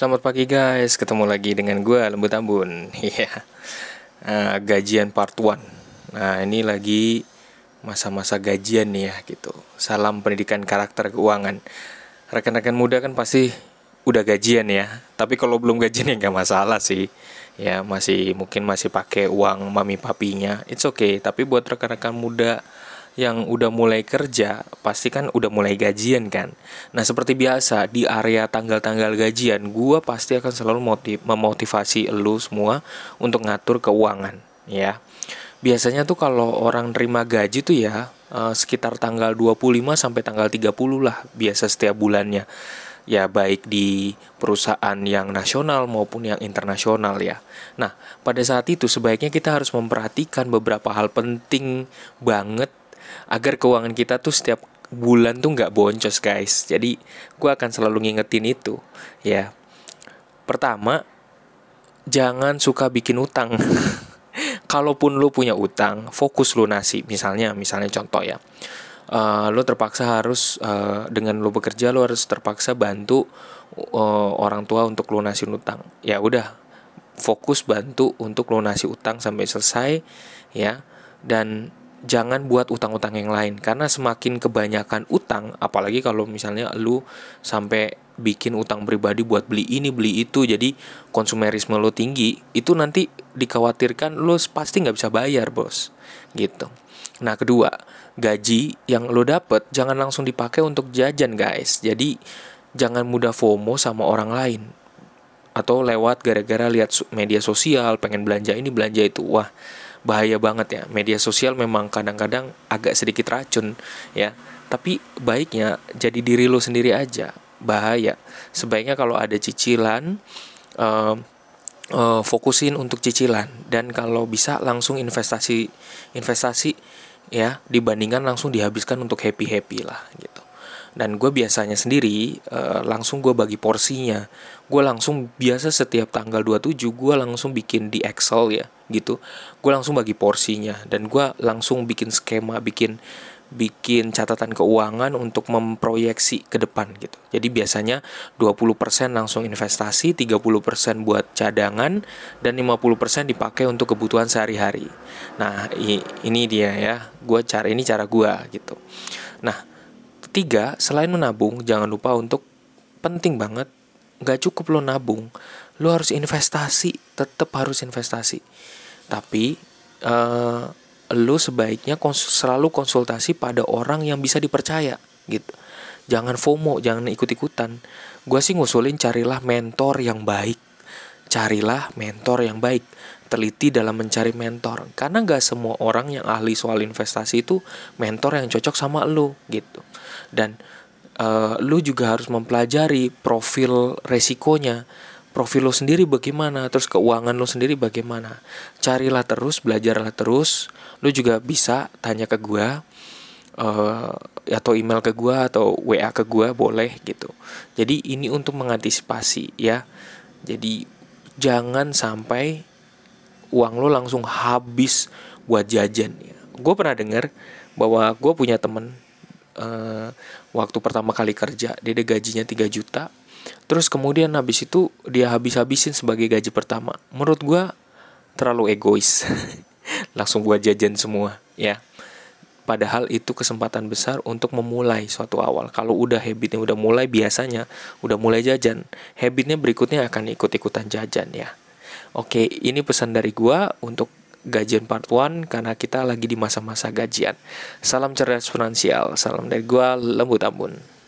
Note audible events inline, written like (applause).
Selamat pagi guys, ketemu lagi dengan gue Lembut Ambun. (laughs) Iya. Uh, Gajian part 1 Nah ini lagi masa-masa gajian nih ya gitu. Salam pendidikan karakter keuangan. Rekan-rekan muda kan pasti udah gajian ya. Tapi kalau belum gajian ya nggak masalah sih. Ya masih mungkin masih pakai uang mami papinya. It's okay, tapi buat rekan-rekan muda yang udah mulai kerja pasti kan udah mulai gajian kan. Nah seperti biasa di area tanggal-tanggal gajian, gue pasti akan selalu motiv memotivasi lu semua untuk ngatur keuangan ya. Biasanya tuh kalau orang terima gaji tuh ya uh, sekitar tanggal 25 sampai tanggal 30 lah biasa setiap bulannya. Ya baik di perusahaan yang nasional maupun yang internasional ya. Nah, pada saat itu sebaiknya kita harus memperhatikan beberapa hal penting banget agar keuangan kita tuh setiap bulan tuh nggak boncos guys. Jadi gue akan selalu ngingetin itu ya. Pertama jangan suka bikin utang. (laughs) Kalaupun lu punya utang fokus lunasi misalnya misalnya contoh ya. Uh, lu terpaksa harus uh, dengan lu bekerja lu harus terpaksa bantu uh, orang tua untuk lunasi utang. Ya udah fokus bantu untuk lunasi utang sampai selesai ya. Dan jangan buat utang-utang yang lain. Karena semakin kebanyakan utang apalagi kalau misalnya lu sampai bikin utang pribadi buat beli ini beli itu jadi konsumerisme lo tinggi itu nanti dikhawatirkan lo pasti nggak bisa bayar bos. Gitu. Nah kedua gaji yang lo dapet jangan langsung dipakai untuk jajan guys. Jadi jangan mudah FOMO sama orang lain atau lewat gara-gara lihat media sosial pengen belanja ini belanja itu. Wah bahaya banget ya. Media sosial memang kadang-kadang agak sedikit racun ya. Tapi baiknya jadi diri lo sendiri aja. Bahaya. Sebaiknya kalau ada cicilan uh, uh, fokusin untuk cicilan. Dan kalau bisa langsung investasi investasi ya dibandingkan langsung dihabiskan untuk happy happy lah gitu dan gue biasanya sendiri uh, langsung gue bagi porsinya gue langsung biasa setiap tanggal 27 gue langsung bikin di Excel ya gitu gue langsung bagi porsinya dan gue langsung bikin skema bikin bikin catatan keuangan untuk memproyeksi ke depan gitu. Jadi biasanya 20% langsung investasi, 30% buat cadangan dan 50% dipakai untuk kebutuhan sehari-hari. Nah, ini dia ya. Gue cara ini cara gue gitu. Nah, Tiga, selain menabung, jangan lupa untuk penting banget, nggak cukup lo nabung, lo harus investasi, tetap harus investasi. Tapi uh, lo sebaiknya kons selalu konsultasi pada orang yang bisa dipercaya, gitu. Jangan FOMO, jangan ikut-ikutan. Gue sih ngusulin carilah mentor yang baik, carilah mentor yang baik. Teliti dalam mencari mentor. Karena nggak semua orang yang ahli soal investasi itu mentor yang cocok sama lo gitu. Dan uh, lu juga harus mempelajari profil resikonya. Profil lo sendiri bagaimana terus keuangan lo sendiri bagaimana. Carilah terus belajarlah terus. Lu juga bisa tanya ke gua uh, atau email ke gua atau wa ke gua boleh gitu. Jadi ini untuk mengantisipasi ya. Jadi jangan sampai uang lo langsung habis buat jajan ya. Gue pernah dengar bahwa gue punya temen uh, waktu pertama kali kerja dia ada gajinya 3 juta. Terus kemudian habis itu dia habis-habisin sebagai gaji pertama. Menurut gue terlalu egois. (laughs) Langsung buat jajan semua ya padahal itu kesempatan besar untuk memulai suatu awal kalau udah habitnya udah mulai biasanya udah mulai jajan habitnya berikutnya akan ikut-ikutan jajan ya oke ini pesan dari gua untuk gajian part 1 karena kita lagi di masa-masa gajian. Salam cerdas finansial. Salam dari gua Lembut Ambun.